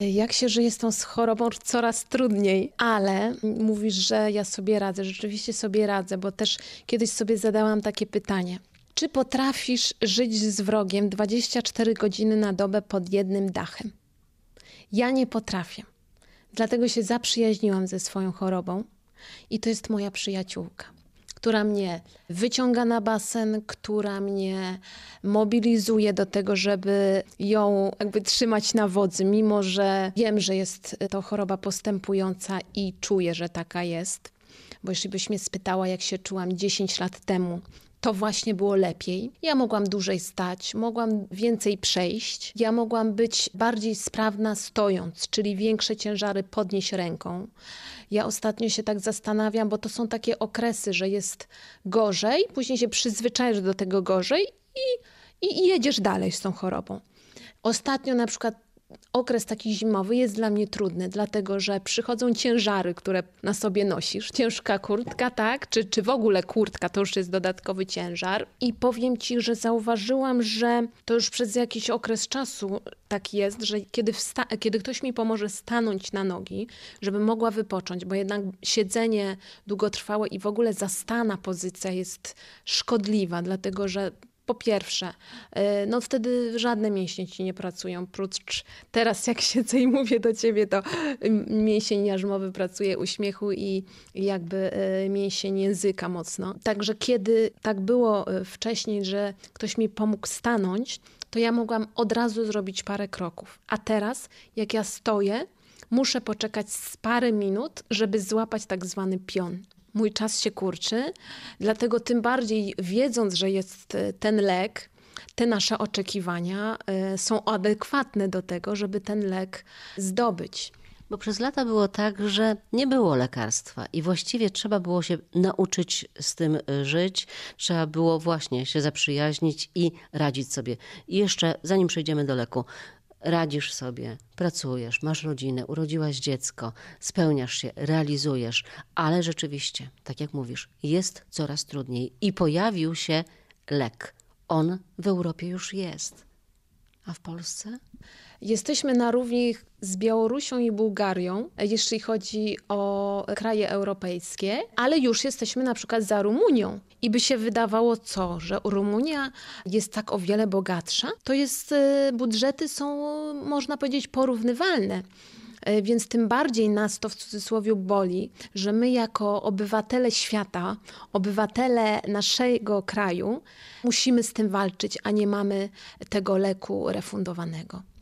Jak się żyje z tą chorobą coraz trudniej, ale mówisz, że ja sobie radzę. Rzeczywiście sobie radzę, bo też kiedyś sobie zadałam takie pytanie. Czy potrafisz żyć z wrogiem 24 godziny na dobę pod jednym dachem? Ja nie potrafię. Dlatego się zaprzyjaźniłam ze swoją chorobą i to jest moja przyjaciółka która mnie wyciąga na basen, która mnie mobilizuje do tego, żeby ją jakby trzymać na wodzy, mimo że wiem, że jest to choroba postępująca i czuję, że taka jest. Bo jeśli byś mnie spytała, jak się czułam 10 lat temu, to właśnie było lepiej. Ja mogłam dłużej stać, mogłam więcej przejść, ja mogłam być bardziej sprawna stojąc, czyli większe ciężary podnieść ręką. Ja ostatnio się tak zastanawiam, bo to są takie okresy, że jest gorzej, później się przyzwyczajasz do tego gorzej i, i, jedziesz dalej z tą chorobą. Ostatnio na przykład okres taki zimowy jest dla mnie trudny, dlatego że przychodzą ciężary, które na sobie nosisz. Ciężka kurtka, tak? Czy, czy w ogóle kurtka to już jest dodatkowy ciężar. I powiem ci, że zauważyłam, że to już przez jakiś okres czasu tak jest, że kiedy, kiedy ktoś mi pomoże stanąć na nogi, żebym mogła wypocząć, bo jednak siedzenie długotrwałe i w ogóle zastana pozycja jest szkodliwa, dlatego że po pierwsze, y, no wtedy żadne mięśnie ci nie pracują, prócz teraz jak siedzę i mówię do ciebie, to mięsień jarzmowy pracuje uśmiechu i jakby y, mięsień języka mocno. Także kiedy tak było y, wcześniej, że ktoś mi pomógł stanąć, to ja mogłam od razu zrobić parę kroków. A teraz, jak ja stoję, muszę poczekać z parę minut, żeby złapać tak zwany pion mój czas się kurczy, dlatego tym bardziej wiedząc, że jest e, ten lek, te nasze oczekiwania e, są adekwatne do tego, żeby ten lek zdobyć. Bo przez lata było tak, że nie było lekarstwa i właściwie trzeba było się nauczyć z tym e, żyć, trzeba było właśnie się zaprzyjaźnić i radzić sobie. I jeszcze, zanim przejdziemy do leku, radzisz sobie, pracujesz, masz rodzinę, urodziłaś dziecko, spełniasz się, realizujesz, ale rzeczywiście, tak jak mówisz, jest coraz trudniej i pojawił się lek. On w Europie już jest. A w Polsce? Jesteśmy na równi z Białorusią i Bułgarią, jeśli chodzi o kraje europejskie, ale już jesteśmy na przykład za Rumunią. I by się wydawało co, że Rumunia jest tak o wiele bogatsza? To jest, y, budżety są, można powiedzieć, porównywalne. Y, więc tym bardziej nas to w cudzysłowie boli, że my jako obywatele świata, obywatele naszego kraju, musimy z tym walczyć, a nie mamy tego leku refundowanego.